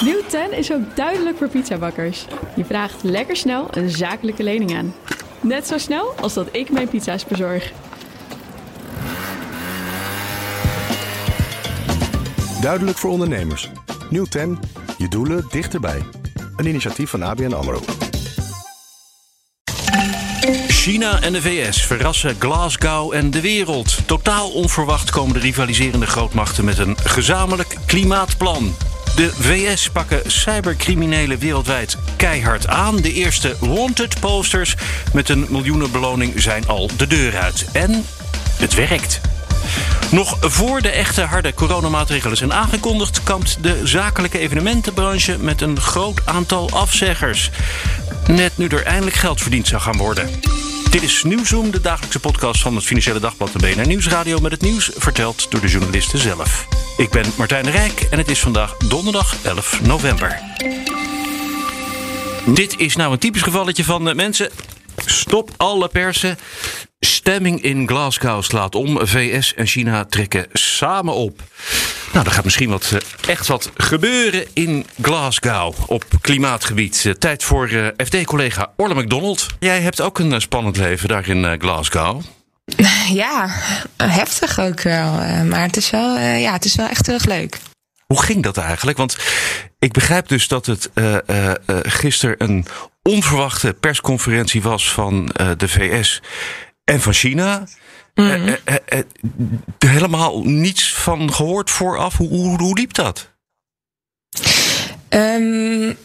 Nieuw 10 is ook duidelijk voor pizzabakkers. Je vraagt lekker snel een zakelijke lening aan. Net zo snel als dat ik mijn pizza's bezorg. Duidelijk voor ondernemers. Nieuw 10. Je doelen dichterbij. Een initiatief van ABN AMRO. China en de VS verrassen Glasgow en de wereld. Totaal onverwacht komen de rivaliserende grootmachten met een gezamenlijk klimaatplan. De VS pakken cybercriminelen wereldwijd keihard aan. De eerste wanted posters met een miljoenenbeloning zijn al de deur uit. En het werkt. Nog voor de echte harde coronamaatregelen zijn aangekondigd, kampt de zakelijke evenementenbranche met een groot aantal afzeggers. Net nu er eindelijk geld verdiend zou gaan worden. Dit is Nieuwsroom, de dagelijkse podcast van het Financiële Dagblad de BNR Nieuwsradio met het nieuws verteld door de journalisten zelf. Ik ben Martijn Rijk en het is vandaag donderdag 11 november. Dit is nou een typisch gevalletje van uh, mensen. Stop alle persen. Stemming in Glasgow slaat om. VS en China trekken samen op. Nou, er gaat misschien wat, uh, echt wat gebeuren in Glasgow op klimaatgebied. Uh, tijd voor uh, FD-collega Orle McDonald. Jij hebt ook een spannend leven daar in Glasgow. Ja, heftig ook wel. Maar het is wel, ja, het is wel echt heel erg leuk. Hoe ging dat eigenlijk? Want ik begrijp dus dat het uh, uh, gisteren een onverwachte persconferentie was van de VS en van China. Mm -hmm. helemaal niets van gehoord vooraf. Hoe, hoe, hoe liep dat? Um,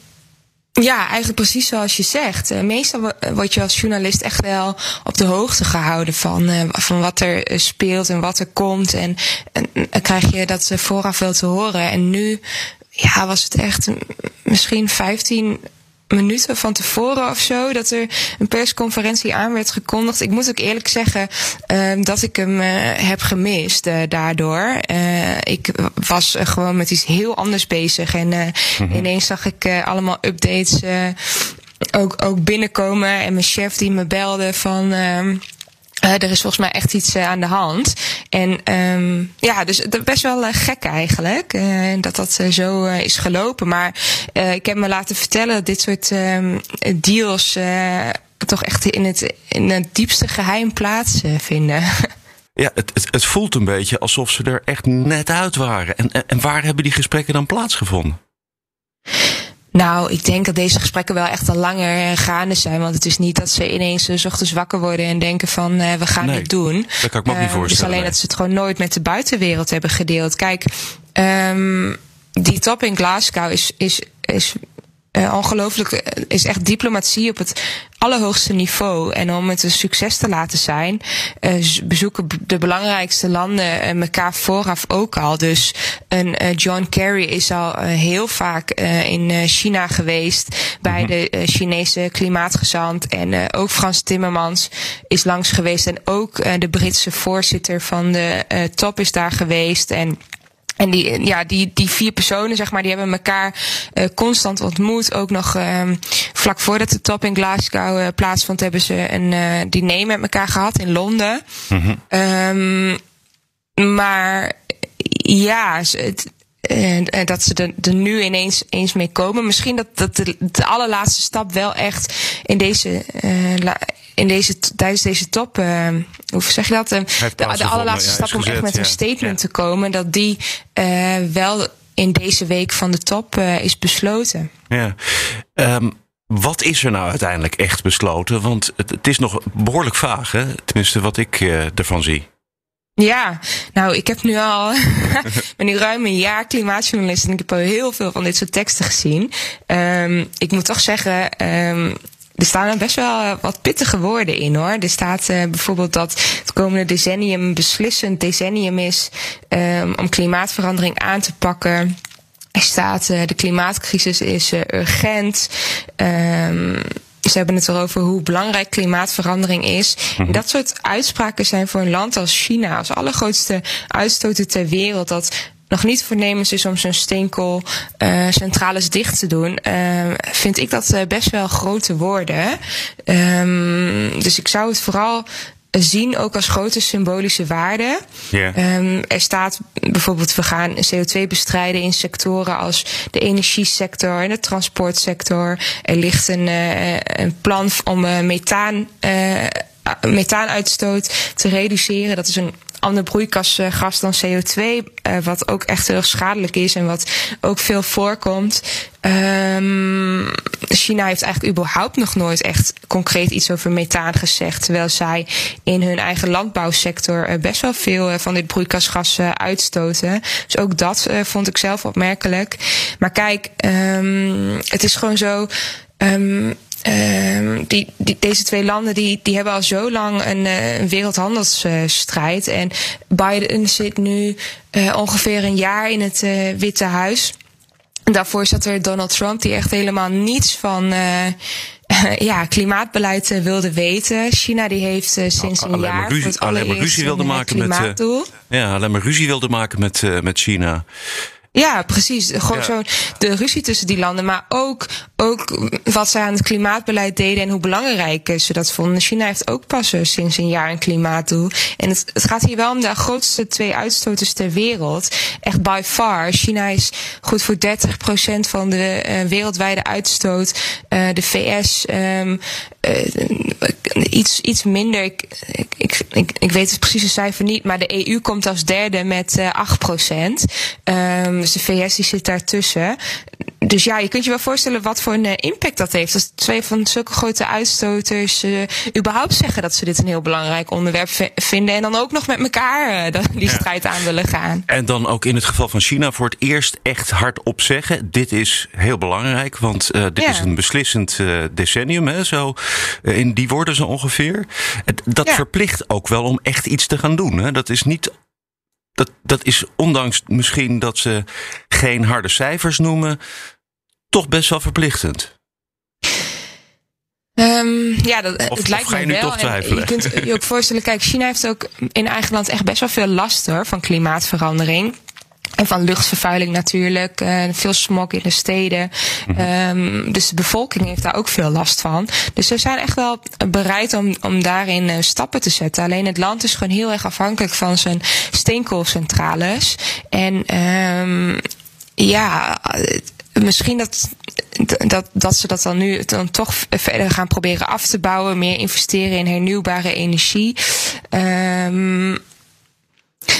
ja, eigenlijk precies zoals je zegt. Meestal word je als journalist echt wel op de hoogte gehouden van, van wat er speelt en wat er komt. En, en, en krijg je dat vooraf wel te horen. En nu ja, was het echt misschien 15 minuten van tevoren of zo dat er een persconferentie aan werd gekondigd. Ik moet ook eerlijk zeggen uh, dat ik hem uh, heb gemist uh, daardoor. ik was gewoon met iets heel anders bezig en mm-hmm. ineens zag ik allemaal updates ook, ook binnenkomen en mijn chef die me belde van. Uh, er is volgens mij echt iets uh, aan de hand. En um, ja, dus best wel uh, gek eigenlijk. dat dat zo is gelopen. Maar ik heb me laten vertellen dat dit soort um, deals toch echt in het, in het diepste geheim plaatsvinden. Ja, het, het, het, voelt een beetje alsof ze er echt net uit waren. En, en, en waar hebben die gesprekken dan plaatsgevonden? Nou, ik denk dat deze gesprekken wel echt al langer gaande zijn. Want het is niet dat ze ineens uh, ochtends wakker worden en denken van uh, we gaan nee, dit doen. Dat kan ik me ook niet voorstellen. Dus alleen nee. dat ze het gewoon nooit met de buitenwereld hebben gedeeld. Kijk, um, die top in Glasgow is, is, is uh, ongelooflijk is echt diplomatie op het allerhoogste niveau. En om het een succes te laten zijn, uh, bezoeken de belangrijkste landen uh, elkaar vooraf ook al. Dus een John Kerry is al heel vaak in China geweest bij de Chinese klimaatgezant. En ook Frans Timmermans is langs geweest. En ook de Britse voorzitter van de top is daar geweest. En en die, ja, die, die vier personen, zeg maar, die hebben elkaar uh, constant ontmoet. Ook nog uh, vlak voordat de top in Glasgow uh, plaatsvond, hebben ze een uh, diner met elkaar gehad in Londen. Mm-hmm. Um, maar ja, het, en, en dat ze er, er nu ineens eens mee komen. Misschien dat, dat de, de allerlaatste stap wel echt in deze, uh, la, in deze tijdens deze top, uh, hoe zeg je dat? Uh, de, de allerlaatste stap om echt met een statement te komen, dat die uh, wel in deze week van de top is besloten. Ja. Um, wat is er nou uiteindelijk echt besloten? Want het, het is nog behoorlijk vaag, hè? tenminste wat ik ervan zie. Ja, nou, ik heb nu al ben nu ruim een jaar klimaatjournalist en ik heb al heel veel van dit soort teksten gezien. Um, ik moet toch zeggen, um, er staan er best wel wat pittige woorden in hoor. Er staat uh, bijvoorbeeld dat het komende decennium een beslissend decennium is um, om klimaatverandering aan te pakken. Er staat uh, de klimaatcrisis is uh, urgent. Um, ze hebben het erover hoe belangrijk klimaatverandering is. En dat soort uitspraken zijn voor een land als China, als allergrootste uitstoter ter wereld, dat nog niet voornemens is om zijn steenkool uh, centrales dicht te doen, uh, vind ik dat uh, best wel grote woorden. Um, dus ik zou het vooral zien ook als grote symbolische waarde. Ehm, er staat bijvoorbeeld, we gaan CO2 bestrijden in sectoren als de energiesector en de transportsector. Er ligt een, eh, een plan om eh, methaan, eh, methaanuitstoot te reduceren. Dat is een ander broeikasgas dan CO2, eh, wat ook echt heel schadelijk is en wat ook veel voorkomt. Um, China heeft eigenlijk überhaupt nog nooit echt concreet iets over methaan gezegd, terwijl zij in hun eigen landbouwsector uh, best wel veel van dit broeikasgas uitstoten. Dus ook dat vond ik zelf opmerkelijk. Maar kijk, um, het is gewoon zo. Um, Um, die, die, deze twee landen die, die hebben al zo lang een, uh, een wereldhandelsstrijd. En Biden zit nu uh, ongeveer een jaar in het Witte Huis. Daarvoor zat er Donald Trump, die echt helemaal niets van ja, klimaatbeleid wilde weten. China die heeft sinds nou, een jaar ruzie, het alleen maar ruzie wilde maken met, ja, alleen maar ruzie wilde maken met, met China. Ja, precies. Gewoon ja. zo de ruzie tussen die landen. Maar ook, ook wat ze aan het klimaatbeleid deden en hoe belangrijk ze dat vonden. China heeft ook pas sinds een jaar een klimaatdoel. En het, het gaat hier wel om de grootste twee uitstoters ter wereld. Echt by far. China is goed voor 30% van de uh, wereldwijde uitstoot. Uh, de VS um, uh, iets, iets minder. Ik, ik, ik, ik weet het precieze cijfer niet. Maar de EU komt als derde met uh, 8%. Um, dus de VS die zit daartussen. Dus ja, je kunt je wel voorstellen wat voor een uh, impact dat heeft. Als twee van zulke grote uitstoters uh, überhaupt zeggen dat ze dit een heel belangrijk onderwerp vinden. En dan ook nog met elkaar uh, die strijd ja. aan willen gaan. En dan ook in het geval van China voor het eerst echt hardop zeggen. Dit is heel belangrijk, want dit ja. is een beslissend decennium. Hè, zo, in die woorden zo ongeveer. Dat ja. verplicht ook wel om echt iets te gaan doen. Hè. Dat is niet dat, dat is ondanks misschien dat ze geen harde cijfers noemen, toch best wel verplichtend. Um, ja, dat, of, het lijkt me nu wel. toch twijfelen? Je kunt je ook voorstellen, kijk, China heeft ook in eigen land echt best wel veel last hoor, van klimaatverandering. En van luchtvervuiling natuurlijk. Uh, veel smog in de steden. -hmm. um, dus de bevolking heeft daar ook veel last van. Dus ze zijn echt wel bereid om, om daarin uh, stappen te zetten. Alleen het land is gewoon heel erg afhankelijk van zijn steenkoolcentrales. En um, ja, misschien dat, dat, dat ze dat dan nu dan toch verder gaan proberen af te bouwen. Meer investeren in hernieuwbare energie. Um,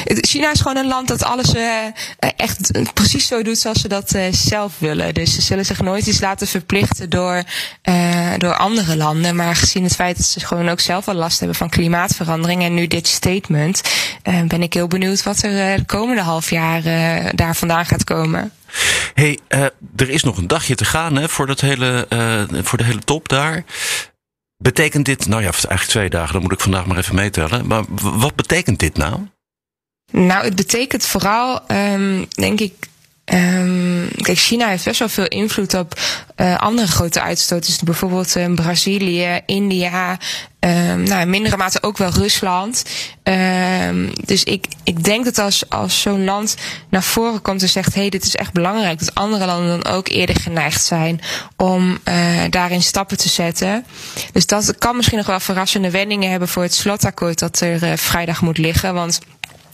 China is gewoon een land dat alles uh, echt precies zo doet zoals ze dat uh, zelf willen. Dus ze zullen zich nooit iets laten verplichten door, uh, door andere landen. Maar gezien het feit dat ze gewoon ook zelf al last hebben van klimaatverandering en nu dit statement, ben ik heel benieuwd wat er de komende half jaar daar vandaan gaat komen. Hey, er is nog een dagje te gaan hè, voor, dat hele, voor de hele top daar. Betekent dit, nou ja, eigenlijk twee dagen, dan moet ik vandaag maar even meetellen. Maar wat betekent dit nou? Nou, het betekent vooral, um, denk ik. Um, kijk, China heeft best wel veel invloed op uh, andere grote uitstoters. Bijvoorbeeld um, Brazilië, India. Um, nou, in mindere mate ook wel Rusland. Um, dus ik, ik denk dat als, als zo'n land naar voren komt en zegt: hé, hey, dit is echt belangrijk, dat andere landen dan ook eerder geneigd zijn om uh, daarin stappen te zetten. Dus dat kan misschien nog wel verrassende wendingen hebben voor het slotakkoord dat er uh, vrijdag moet liggen. Want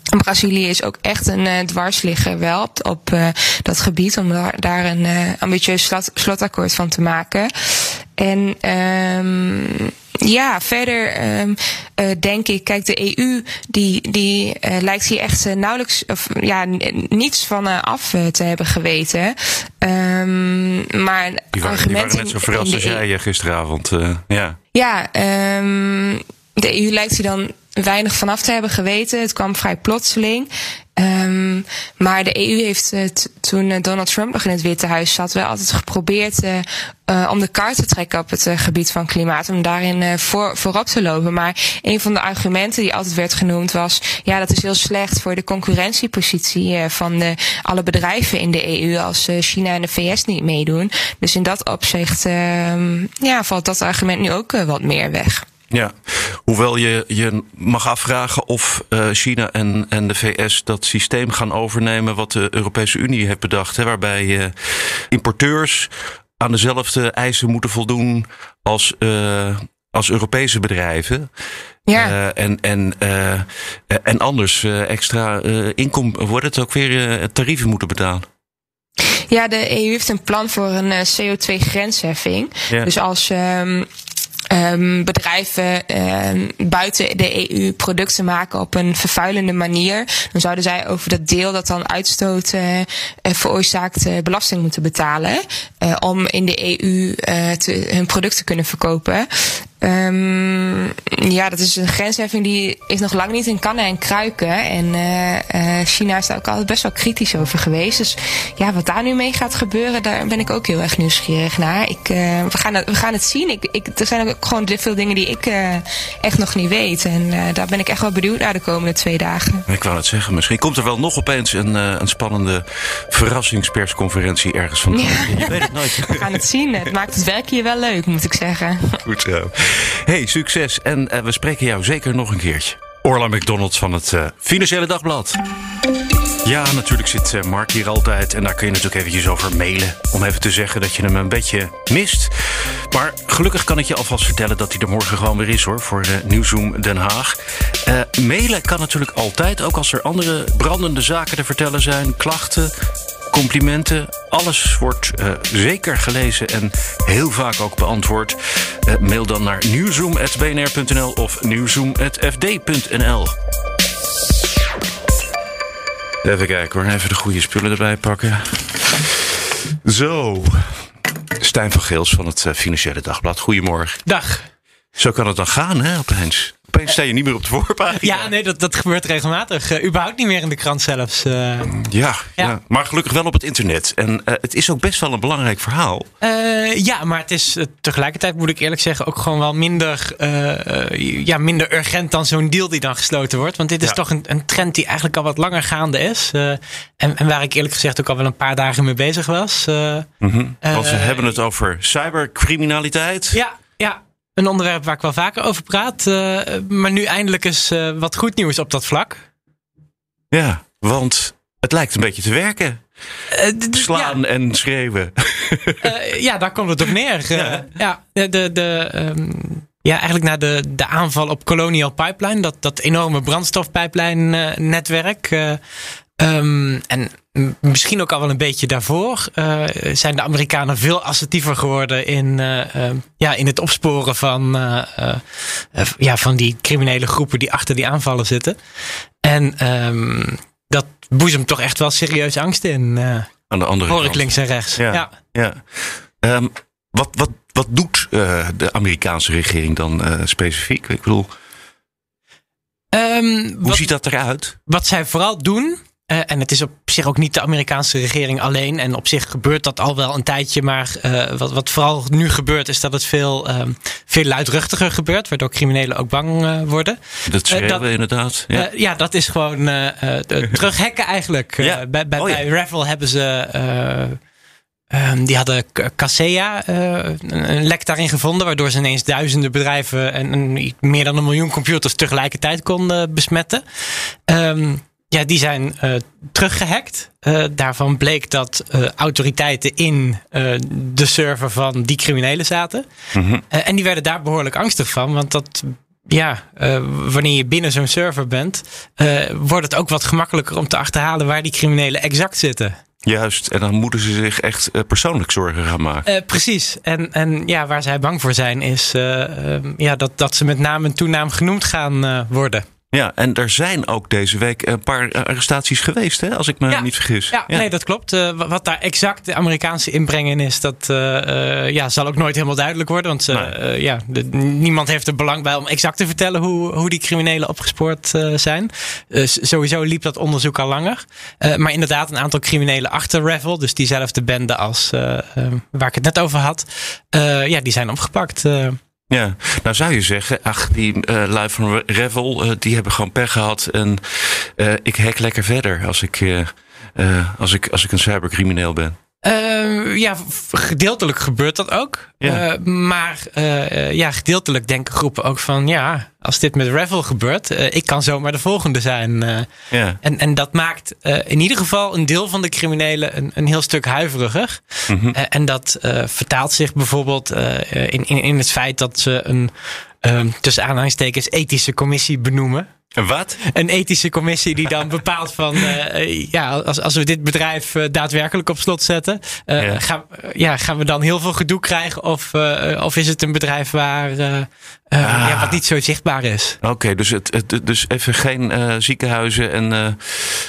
Brazilië is ook echt een uh, dwarsligger wel op, op uh, dat gebied om daar, daar een uh, ambitieus slot, slotakkoord van te maken. En um, ja, verder um, uh, denk ik, kijk, de EU die, die lijkt hier echt nauwelijks of ja, niets van af te hebben geweten. Um, maar die waren, die waren net zo verrast als jij gisteravond. ja, ja de EU lijkt hier dan weinig vanaf te hebben geweten. Het kwam vrij plotseling. Um, maar de EU heeft toen Donald Trump nog in het Witte Huis zat, wel altijd geprobeerd uh, uh, om de kaart te trekken op het gebied van klimaat. Om daarin voor, voorop te lopen. Maar een van de argumenten die altijd werd genoemd was, ja, dat is heel slecht voor de concurrentiepositie van alle bedrijven in de EU als China en de VS niet meedoen. Dus in dat opzicht, ja, valt dat argument nu ook wat meer weg. Ja, hoewel je je mag afvragen of uh, China en, en de VS dat systeem gaan overnemen wat de Europese Unie heeft bedacht. Hè, waarbij uh, importeurs aan dezelfde eisen moeten voldoen als uh, als Europese bedrijven. Ja. Eh, en, en, eh, eh, en anders eh, extra eh inkom, wordt het ook weer eh, tarieven moeten betalen. Ja, de EU heeft een plan voor een eh, CO2-grensheffing. Ja. Dus als ehm, ehm, bedrijven ehm, buiten de EU producten maken op een vervuilende manier, dan zouden zij over dat deel dat dan uitstoot eh, veroorzaakt eh, belasting moeten betalen. eh, om in de EU hun product te kunnen verkopen. Ehm, ja, dat is een grensheffing die is nog lang niet in kannen en kruiken. En eh, eh, China is daar ook altijd best wel kritisch over geweest. Dus ja, wat daar nu mee gaat gebeuren, daar ben ik ook heel erg nieuwsgierig naar. Ik, eh, we, gaan het, we gaan het zien. Ik, ik, er zijn ook gewoon veel dingen die ik eh, echt nog niet weet. En eh, daar ben ik echt wel benieuwd naar de komende twee dagen. Ik wou het zeggen, misschien komt er wel nog opeens een, eh, een spannende verrassingspersconferentie ergens vandaan. Ja. Je weet het nooit. We gaan het zien. Het maakt het werk hier wel leuk, moet ik zeggen. Goed zo. Hey, succes. En eh, we spreken jou zeker nog een keertje. Orla McDonald van het eh, Financiële Dagblad. Ja, natuurlijk zit eh, Mark hier altijd. En daar kun je natuurlijk eventjes over mailen. Om even te zeggen dat je hem een beetje mist. Maar gelukkig kan ik je alvast vertellen dat hij er morgen gewoon weer is hoor. Voor uh, Nieuwsroom Den Haag. Mailen kan natuurlijk altijd. Ook als er andere brandende zaken te vertellen zijn. Klachten, complimenten. Alles wordt uh, zeker gelezen en heel vaak ook beantwoord. Uh, mail dan naar nieuwzoom.bnr.nl of nieuwzoom.fd.nl. Even kijken hoor, even de goede spullen erbij pakken. Zo. Stijn van Geels van het uh, Financiële Dagblad. Goedemorgen. Dag. Zo kan het dan gaan, hè, opeens. Opeens sta je niet meer op de voorpagina. Ja, nee, dat, dat gebeurt regelmatig. Uh, überhaupt niet meer in de krant zelfs. Uh, ja, ja, ja, maar gelukkig wel op het internet. En uh, het is ook best wel een belangrijk verhaal. ja, maar het is tegelijkertijd, moet ik eerlijk zeggen, ook gewoon wel minder, ja, minder urgent dan zo'n deal die dan gesloten wordt. Want dit is ja. toch een, een, trend die eigenlijk al wat langer gaande is. En, en, waar ik eerlijk gezegd ook al wel een paar dagen mee bezig was. Mm -hmm. Want we hebben het over cybercriminaliteit. Ja, ja. Een onderwerp waar ik wel vaker over praat. Uh, maar nu eindelijk eens uh, wat goed nieuws op dat vlak. Ja, want het lijkt een beetje te werken. Uh, Slaan ja. en schreeuwen. ja, daar komt het op neer. ja. ja, de, de, um, ja, eigenlijk na de, de aanval op Colonial Pipeline, dat, dat enorme brandstofpijplijnnetwerk. Um, en misschien ook al wel een beetje daarvoor uh, zijn de Amerikanen veel assertiever geworden in, uh, uh, ja, in het opsporen van, ja, van die criminele groepen die achter die aanvallen zitten. En um, dat boezemt toch echt wel serieus angst in. Aan de andere hoor kant. ik links en rechts. Ja. ja. ja. Um, wat, wat, wat doet de Amerikaanse regering dan specifiek? Ik bedoel. Um, Hoe wat, ziet dat eruit? Wat zij vooral doen, uh, en het is op zich ook niet de Amerikaanse regering alleen. En op zich gebeurt dat al wel een tijdje. Maar uh, wat, wat vooral nu gebeurt, is dat het veel, uh, veel luidruchtiger gebeurt. Waardoor criminelen ook bang uh, worden. Dat schreeuwen dat, inderdaad. Ja. ja, dat is gewoon terughekken eigenlijk. Ja. bij bij, oh, ja. bij Ravel hebben ze. Um, die hadden Kaseya uh, een lek daarin gevonden, waardoor ze ineens duizenden bedrijven en, en meer dan een miljoen computers tegelijkertijd konden besmetten. Um, ja, die zijn uh, teruggehackt. Uh, daarvan bleek dat uh, autoriteiten in de server van die criminelen zaten. Mhm. Mm -hmm. en die werden daar behoorlijk angstig van, want dat. Ja, wanneer je binnen zo'n server bent, wordt het ook wat gemakkelijker om te achterhalen waar die criminelen exact zitten. Juist, en dan moeten ze zich echt persoonlijk zorgen gaan maken. Uh, precies. En, en ja, waar zij bang voor zijn is uh, ja, dat, dat ze met naam en toenaam genoemd gaan worden. Ja, en er zijn ook deze week een paar arrestaties geweest, hè, als ik me ja, niet vergis. Ja, ja, nee, dat klopt. Uh, wat daar exact de Amerikaanse inbreng in is, dat uh, uh, ja, zal ook nooit helemaal duidelijk worden. Want nee. ja, de, niemand heeft er belang bij om exact te vertellen hoe, hoe die criminelen opgespoord zijn. sowieso liep dat onderzoek al langer. maar inderdaad, een aantal criminelen achter Revel, dus diezelfde bende als waar ik het net over had, ja, die zijn opgepakt. Ja, nou zou je zeggen, ach, die uh, lui van Revel, uh, die hebben gewoon pech gehad. En uh, ik hack lekker verder als ik, als ik, als ik een cybercrimineel ben. Ja, gedeeltelijk gebeurt dat ook. Ja. Maar ja, gedeeltelijk denken groepen ook van ja, als dit met Revel gebeurt, eh, ik kan zomaar de volgende zijn. eh. Ja. en, en dat maakt eh, in ieder geval een deel van de criminelen een, een heel stuk huiveriger. Eh, en dat vertaalt zich bijvoorbeeld in, in, in het feit dat ze een ehm, tussen aanhalingstekens ethische commissie benoemen. Wat? Een ethische commissie die dan bepaalt van ja, als, als we dit bedrijf daadwerkelijk op slot zetten, Ja. Gaan, ja, gaan we dan heel veel gedoe krijgen? Of, of is het een bedrijf waar eh, ja, wat niet zo zichtbaar Oké, dus, het, het, dus even geen eh, ziekenhuizen en eh,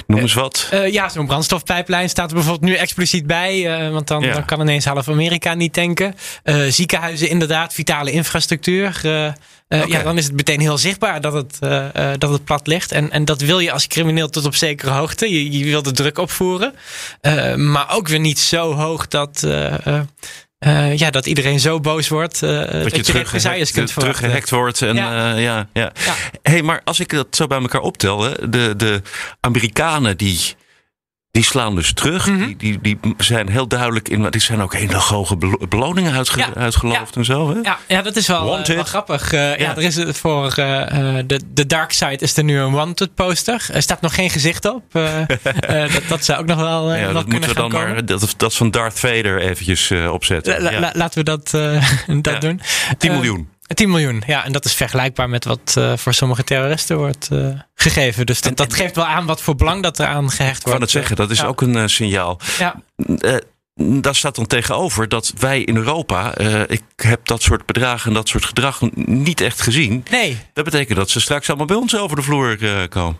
noem eens wat. Eh, ja, zo'n brandstofpijplijn staat er bijvoorbeeld nu expliciet bij. eh, want dan, Ja. dan kan ineens half Amerika niet tanken. Eh, ziekenhuizen inderdaad, vitale infrastructuur. eh, eh. Ja, dan is het meteen heel zichtbaar dat het, eh, eh, dat het plat ligt. En, en dat wil je als crimineel tot op zekere hoogte. Je, je wil de druk opvoeren. Eh, maar ook weer niet zo hoog dat... eh, eh, eh, ja, dat iedereen zo boos wordt eh, dat, je represailles kunt teruggehackt wordt. En, Ja. ja. ja, ja. Ja. hey, maar als ik dat zo bij elkaar optel, hè, de, de Amerikanen die, die slaan dus terug. Mhm. die, die, die zijn heel duidelijk in. Die zijn ook hele hoge belo- beloningen uitge, Ja. uitgeloofd en zo. Hè? Ja, ja, dat is wel, eh, wel grappig. Eh, ja. Ja. er is het voor eh, de, de Dark Side is er nu een wanted poster. Er staat nog geen gezicht op. Dat, dat zou ook nog wel, Ja, dat moeten we dan komen. maar dat, dat van Darth Vader eventjes opzetten. La- la- ja. laten we dat, dat doen. 10 Eh, miljoen. 10 miljoen, ja. En dat is vergelijkbaar met wat eh, voor sommige terroristen wordt eh, gegeven. Dus dat, dat geeft wel aan wat voor belang dat er aan gehecht Ik wou wordt. het zeggen, dat is Ja. ook een eh, signaal. Ja. Daar staat dan tegenover dat wij in Europa, ik heb dat soort bedragen en dat soort gedrag niet echt gezien. Nee, Dat betekent dat ze straks allemaal bij ons over de vloer komen.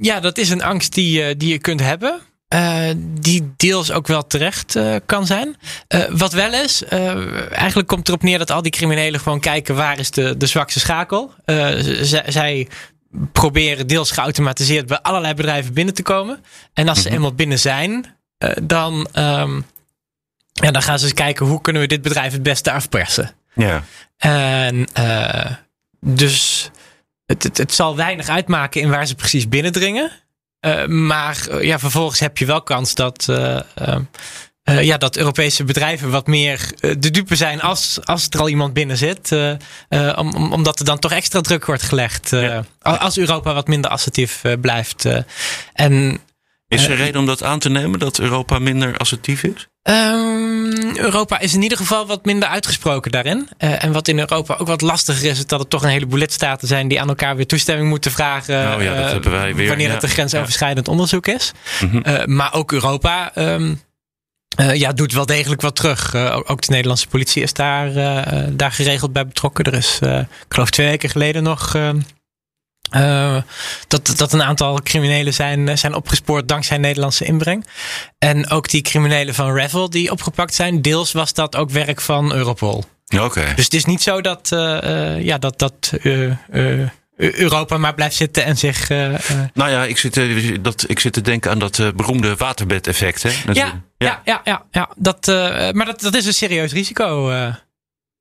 Ja, dat is een angst die, die je kunt hebben. Eh, die deels ook wel terecht eh, kan zijn. Eh, wat wel is, eigenlijk komt erop neer dat al die criminelen gewoon kijken waar is de, de zwakste schakel. Zij proberen deels geautomatiseerd bij allerlei bedrijven binnen te komen. En als ze eenmaal binnen zijn, dan, ehm, ja, dan gaan ze eens kijken hoe kunnen we dit bedrijf het beste afpersen. Ja. En dus het, het, het zal weinig uitmaken in waar ze precies binnendringen. Eh, maar eh, ja, vervolgens heb je wel kans dat, eh, ja, dat Europese bedrijven wat meer de dupe zijn als, als er al iemand binnen zit. om, om- omdat er dan toch extra druk wordt gelegd. Ja. Als Europa wat minder assertief blijft. en Is er reden om dat aan te nemen, dat Europa minder assertief is? Ehm, Europa is in ieder geval wat minder uitgesproken daarin. Eh, en wat in Europa ook wat lastiger is, is dat er toch een heleboel lidstaten zijn die aan elkaar weer toestemming moeten vragen. Oh ja, dat eh, hebben wij weer, Wanneer ja. het een grensoverschrijdend onderzoek is. Mhm. Eh, maar ook Europa. ehm, eh, ja, doet wel degelijk wat terug. Ook- de Nederlandse politie is daar, daar geregeld bij betrokken. Er is, ik geloof twee weken geleden nog, eh, dat, dat een aantal criminelen zijn, eh, zijn opgespoord dankzij Nederlandse inbreng. En ook die criminelen van Revel die opgepakt zijn, deels was dat ook werk van Europol. Oké. Dus het is niet zo dat, eh, ja, dat, dat Europa maar blijft zitten en zich. Nou ja, ik zit, dat, ik zit te denken aan dat beroemde waterbedeffect. Hè? natuurlijk. ja, ja, ja, ja, ja. Dat, maar dat, dat is een serieus risico.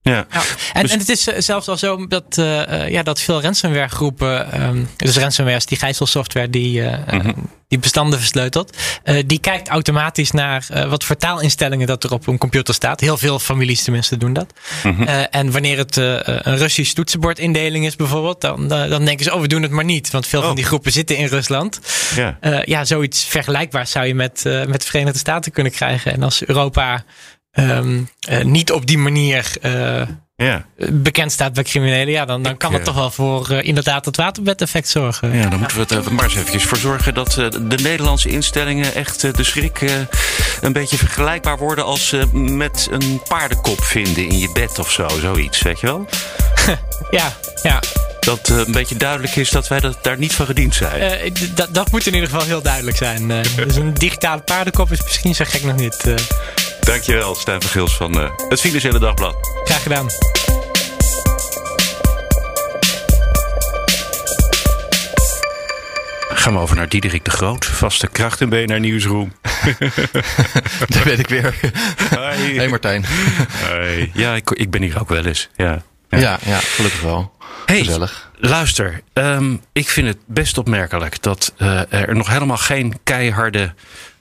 Ja. Ja. En, Dus- en het is eh, zelfs al zo dat, eh, eh, ja, dat veel ransomware groepen, ehm, dus ransomware is die gijzelsoftware die, Mhm. die bestanden versleutelt, die kijkt automatisch naar wat voor taalinstellingen dat er op een computer staat. Heel veel families tenminste doen dat. Mhm. En wanneer het een Russisch toetsenbordindeling is bijvoorbeeld, dan, dan denken ze, oh we doen het maar niet. Want veel Oh. van die groepen zitten in Rusland. ja. Ja, zoiets vergelijkbaars zou je met, met de Verenigde Staten kunnen krijgen. En als Europa ehm, eh, niet op die manier eh, ja. bekend staat bij criminelen, ja, dan, dan kan dat eh, toch wel voor eh, inderdaad het waterbedeffect zorgen. Ja, dan moeten we het er maar eens eventjes voor zorgen dat de Nederlandse instellingen echt de schrik een beetje vergelijkbaar worden als met een paardenkop vinden in je bed of zo, zoiets, weet je wel? Ja, ja. Dat een beetje duidelijk is dat wij dat, daar niet van gediend zijn. Dat- moet in ieder geval heel duidelijk zijn. Dus een digitale paardenkop is misschien zo gek nog niet. Dankjewel, Stijn van Gils van eh, het Financiële Dagblad. graag gedaan. Gaan we over naar Diederik de Groot, vaste kracht in BNR Nieuwsroom. Daar ben ik weer. Hi. Hey Martijn. Hi. Ja, ik, ik ben hier ook wel eens. Ja. Ja, ja, gelukkig wel. Hey, Gezellig. luister. ehm, ik vind het best opmerkelijk dat eh, er nog helemaal geen keiharde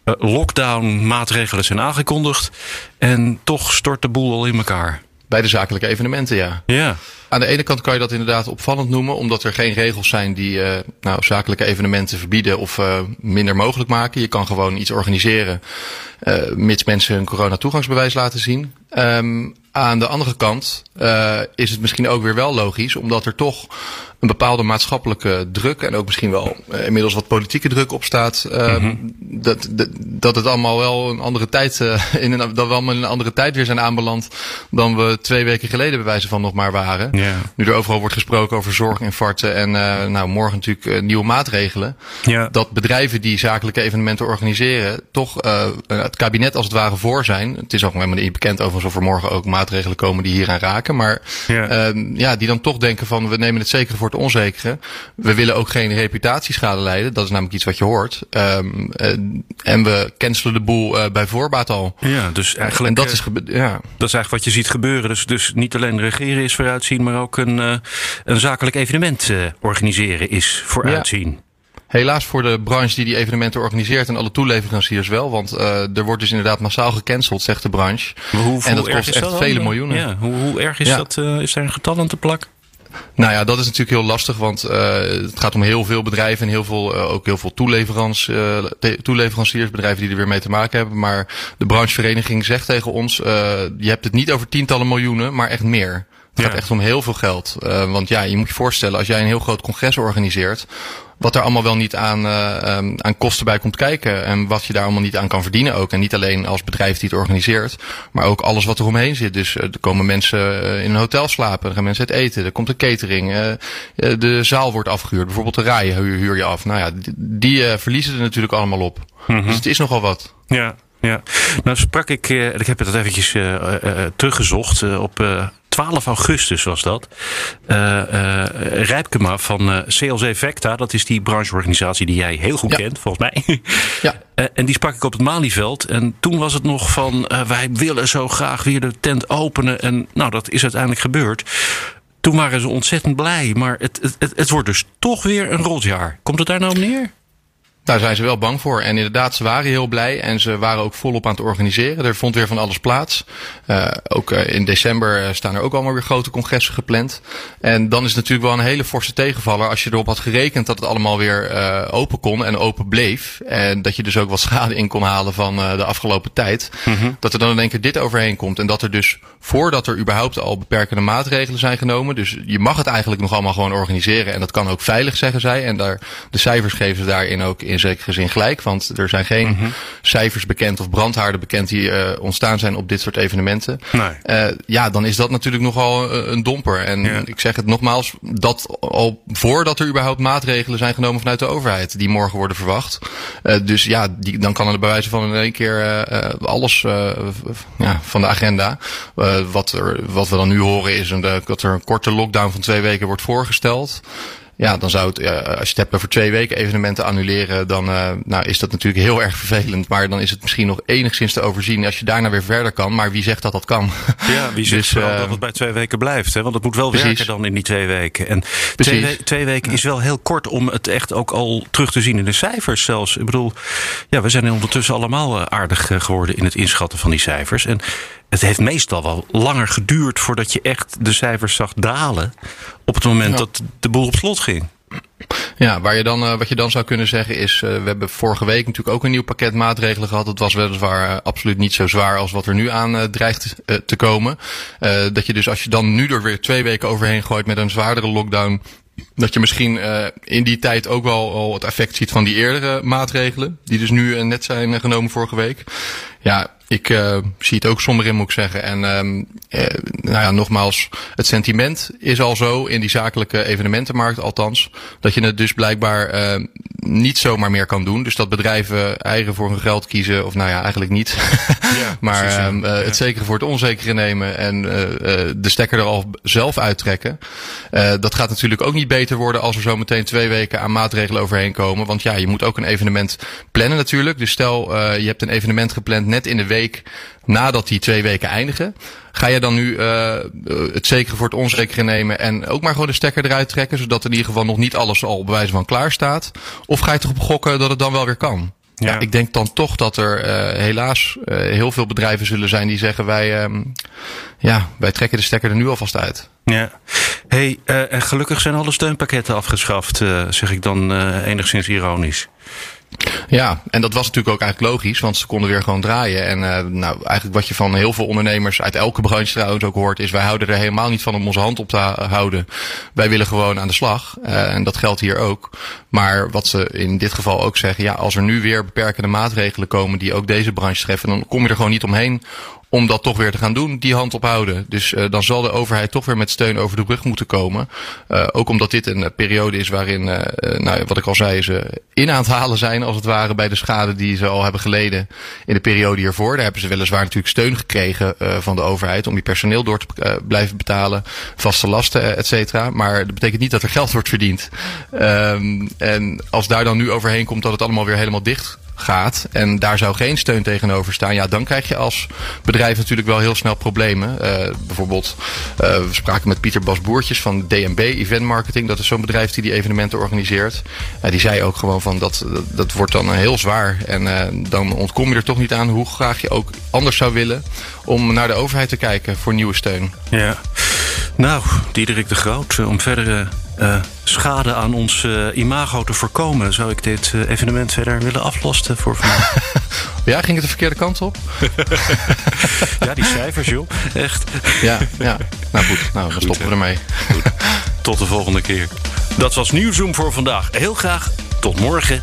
eh, lockdown maatregelen zijn aangekondigd. En toch stort de boel al in elkaar. Bij de zakelijke evenementen, ja. Ja. Aan de ene kant kan je dat inderdaad opvallend noemen, omdat er geen regels zijn die uh, nou, zakelijke evenementen verbieden of uh, minder mogelijk maken. Je kan gewoon iets organiseren, uh, mits mensen hun corona-toegangsbewijs laten zien. Um, aan de andere kant is het misschien ook weer wel logisch, omdat er toch een bepaalde maatschappelijke druk en ook misschien wel uh, inmiddels wat politieke druk op staat. Uh, mm -hmm. dat, dat, dat het allemaal wel een andere tijd, uh, in een, dat we allemaal in een andere tijd weer zijn aanbeland dan we twee weken geleden bij wijze van nog maar waren. Yeah. Nu er overal wordt gesproken over zorginfarcten en nou, morgen natuurlijk nieuwe maatregelen. Yeah. Dat bedrijven die zakelijke evenementen organiseren toch het kabinet als het ware voor zijn. Het is ook helemaal niet bekend overigens of er morgen ook maatregelen komen die hieraan raken. Maar yeah. ja, die dan toch denken van we nemen het zeker voor het onzekere. We willen ook geen reputatieschade leiden. Dat is namelijk iets wat je hoort. Um, uh, en we cancelen de boel uh, bij voorbaat al. Ja, dus eigenlijk. En dat is, ja. dat is eigenlijk wat je ziet gebeuren. Dus, dus niet alleen regeren is vooruitzien, maar ook een, een zakelijk evenement organiseren is vooruitzien. Ja. Helaas voor de branche die die evenementen organiseert en alle toeleveranciers wel. Want uh, er wordt dus inderdaad massaal gecanceld, zegt de branche. Hoe, en dat kost echt dat vele miljoenen. Ja, hoe, hoe erg is Ja. dat? Uh, is daar een getal aan te plakken? Nou ja, dat is natuurlijk heel lastig, want uh, het gaat om heel veel bedrijven en heel veel, uh, ook heel veel toeleverans, uh, toeleveranciers, bedrijven die er weer mee te maken hebben. Maar de branchevereniging zegt tegen ons, je hebt het niet over tientallen miljoenen, maar echt meer. Het gaat echt om heel veel geld. want ja, je moet je voorstellen, als jij een heel groot congres organiseert, wat er allemaal wel niet aan, um, aan kosten bij komt kijken. En wat je daar allemaal niet aan kan verdienen ook. En niet alleen als bedrijf die het organiseert, maar ook alles wat er omheen zit. Dus uh, er komen mensen uh, in een hotel slapen, er gaan mensen uit eten, er komt een catering, de zaal wordt afgehuurd. Bijvoorbeeld de rijen huur, je af. Nou ja, die, verliezen er natuurlijk allemaal op. Mhm. Dus het is nogal wat. Ja, ja. Nou sprak ik, ik heb het eventjes uh, uh, teruggezocht, uh, op 12 augustus was dat. Uh, uh, Rijpkema van uh, CLC Vecta, dat is die brancheorganisatie die jij heel goed Ja. kent, volgens mij. Ja. En die sprak ik op het Malieveld. En toen was het nog van, wij willen zo graag weer de tent openen. En nou, dat is uiteindelijk gebeurd. Toen waren ze ontzettend blij. Maar het, het, het, het wordt dus toch weer een rotjaar. Komt het daar nou op neer? Daar zijn ze wel bang voor. En inderdaad, ze waren heel blij en ze waren ook volop aan het organiseren. Er vond weer van alles plaats. Uh, ook uh, in december staan er ook allemaal weer grote congressen gepland. En dan is het natuurlijk wel een hele forse tegenvaller als je erop had gerekend dat het allemaal weer uh, open kon en open bleef. En dat je dus ook wat schade in kon halen van de afgelopen tijd. Mhm. Dat er dan in één keer dit overheen komt. En dat er dus voordat er überhaupt al beperkende maatregelen zijn genomen. Dus je mag het eigenlijk nog allemaal gewoon organiseren. En dat kan ook veilig, zeggen zij. En daar, de cijfers geven ze daarin ook in zekere zin gelijk. Want er zijn geen Mhm. cijfers bekend of brandhaarden bekend die uh, ontstaan zijn op dit soort evenementen. Nee. Uh, ja, dan is dat natuurlijk nogal uh, een domper. En Ja. ik zeg het nogmaals, dat al voordat er überhaupt maatregelen zijn genomen vanuit de overheid, die morgen worden verwacht. Uh, dus ja, die, dan kan er bij wijze van in één keer alles ja, van de agenda. Wat, er, wat we dan nu horen is een, dat er een korte lockdown van twee weken wordt voorgesteld. Ja, dan zou het, uh, als je het hebt over twee weken evenementen annuleren, dan uh, nou, is dat natuurlijk heel erg vervelend. Maar dan is het misschien nog enigszins te overzien als je daarna weer verder kan. Maar wie zegt dat dat kan? Ja, wie zegt Dus, eh, dat het bij twee weken blijft? Hè? Want het moet wel Precies. werken dan in die twee weken. En twee, we- twee weken is wel heel kort om het echt ook al terug te zien in de cijfers zelfs. Ik bedoel, ja, we zijn ondertussen allemaal eh, aardig eh, geworden in het inschatten van die cijfers. En het heeft meestal wel langer geduurd voordat je echt de cijfers zag dalen. Op het moment Ja. dat de boel op slot ging. Ja, waar je dan, uh, wat je dan zou kunnen zeggen is, uh, we hebben vorige week natuurlijk ook een nieuw pakket maatregelen gehad. Dat was weliswaar uh, absoluut niet zo zwaar als wat er nu aan dreigt te komen. Dat je dus als je dan nu er weer twee weken overheen gooit met een zwaardere lockdown, dat je misschien uh, in die tijd ook wel al het effect ziet van die eerdere maatregelen, die dus nu uh, net zijn uh, genomen vorige week. Ja, ik uh, zie het ook somber in, moet ik zeggen. En um, uh, nou ja, nogmaals, het sentiment is al zo in die zakelijke evenementenmarkt althans, dat je het dus blijkbaar uh, niet zomaar meer kan doen. Dus dat bedrijven eigen voor hun geld kiezen, of nou ja, eigenlijk niet. Ja, maar precies, ja. um, uh, het zekere voor het onzekere nemen en de stekker er al zelf uittrekken. Dat gaat natuurlijk ook niet beter worden als er zo meteen twee weken aan maatregelen overheen komen. Want ja, je moet ook een evenement plannen natuurlijk. Dus stel, je hebt een evenement gepland net in de week nadat die twee weken eindigen. Ga je dan nu uh, het zekere voor het onzekere nemen en ook maar gewoon de stekker eruit trekken, zodat in ieder geval nog niet alles al bij wijze van klaar staat? Of ga je toch op gokken dat het dan wel weer kan? Ja. ik denk dan toch dat er uh, helaas uh, heel veel bedrijven zullen zijn die zeggen wij, um, ja, wij trekken de stekker er nu alvast uit. Ja, hey, en gelukkig zijn alle steunpakketten afgeschaft, zeg ik dan enigszins ironisch. Ja, en dat was natuurlijk ook eigenlijk logisch, want ze konden weer gewoon draaien. En uh, nou, eigenlijk wat je van heel veel ondernemers uit elke branche trouwens ook hoort, is wij houden er helemaal niet van om onze hand op te houden. Wij willen gewoon aan de slag. Uh, en dat geldt hier ook. Maar wat ze in dit geval ook zeggen, ja, als er nu weer beperkende maatregelen komen die ook deze branche treffen, dan kom je er gewoon niet omheen om dat toch weer te gaan doen, die hand ophouden. Dus uh, dan zal de overheid toch weer met steun over de brug moeten komen. Uh, ook omdat dit een periode is waarin, nou, wat ik al zei, ze in aan het halen zijn, als het ware, bij de schade die ze al hebben geleden in de periode hiervoor. Daar hebben ze weliswaar natuurlijk steun gekregen van de overheid om je personeel door te blijven betalen, vaste lasten, et cetera. Maar dat betekent niet dat er geld wordt verdiend. Um, en als daar dan nu overheen komt dat het allemaal weer helemaal dicht gaat en daar zou geen steun tegenover staan, ja, dan krijg je als bedrijf natuurlijk wel heel snel problemen. Uh, bijvoorbeeld, uh, we spraken met Pieter Bas Boertjes van DNB Event Marketing. Dat is zo'n bedrijf die die evenementen organiseert. Die zei ook gewoon van dat, dat, wordt dan heel zwaar. En dan ontkom je er toch niet aan hoe graag je ook anders zou willen om naar de overheid te kijken voor nieuwe steun. Ja. Nou, Diederik de Groot, om verdere uh, schade aan ons uh, imago te voorkomen, zou ik dit uh, evenement verder willen aflossen voor vandaag. ja, ging het de verkeerde kant op? ja, die cijfers, joh. Echt. ja, ja. Nou goed, nou, dan stoppen we ermee. Goed. Tot de volgende keer. Dat was Nieuwzoom voor vandaag. Heel graag tot morgen.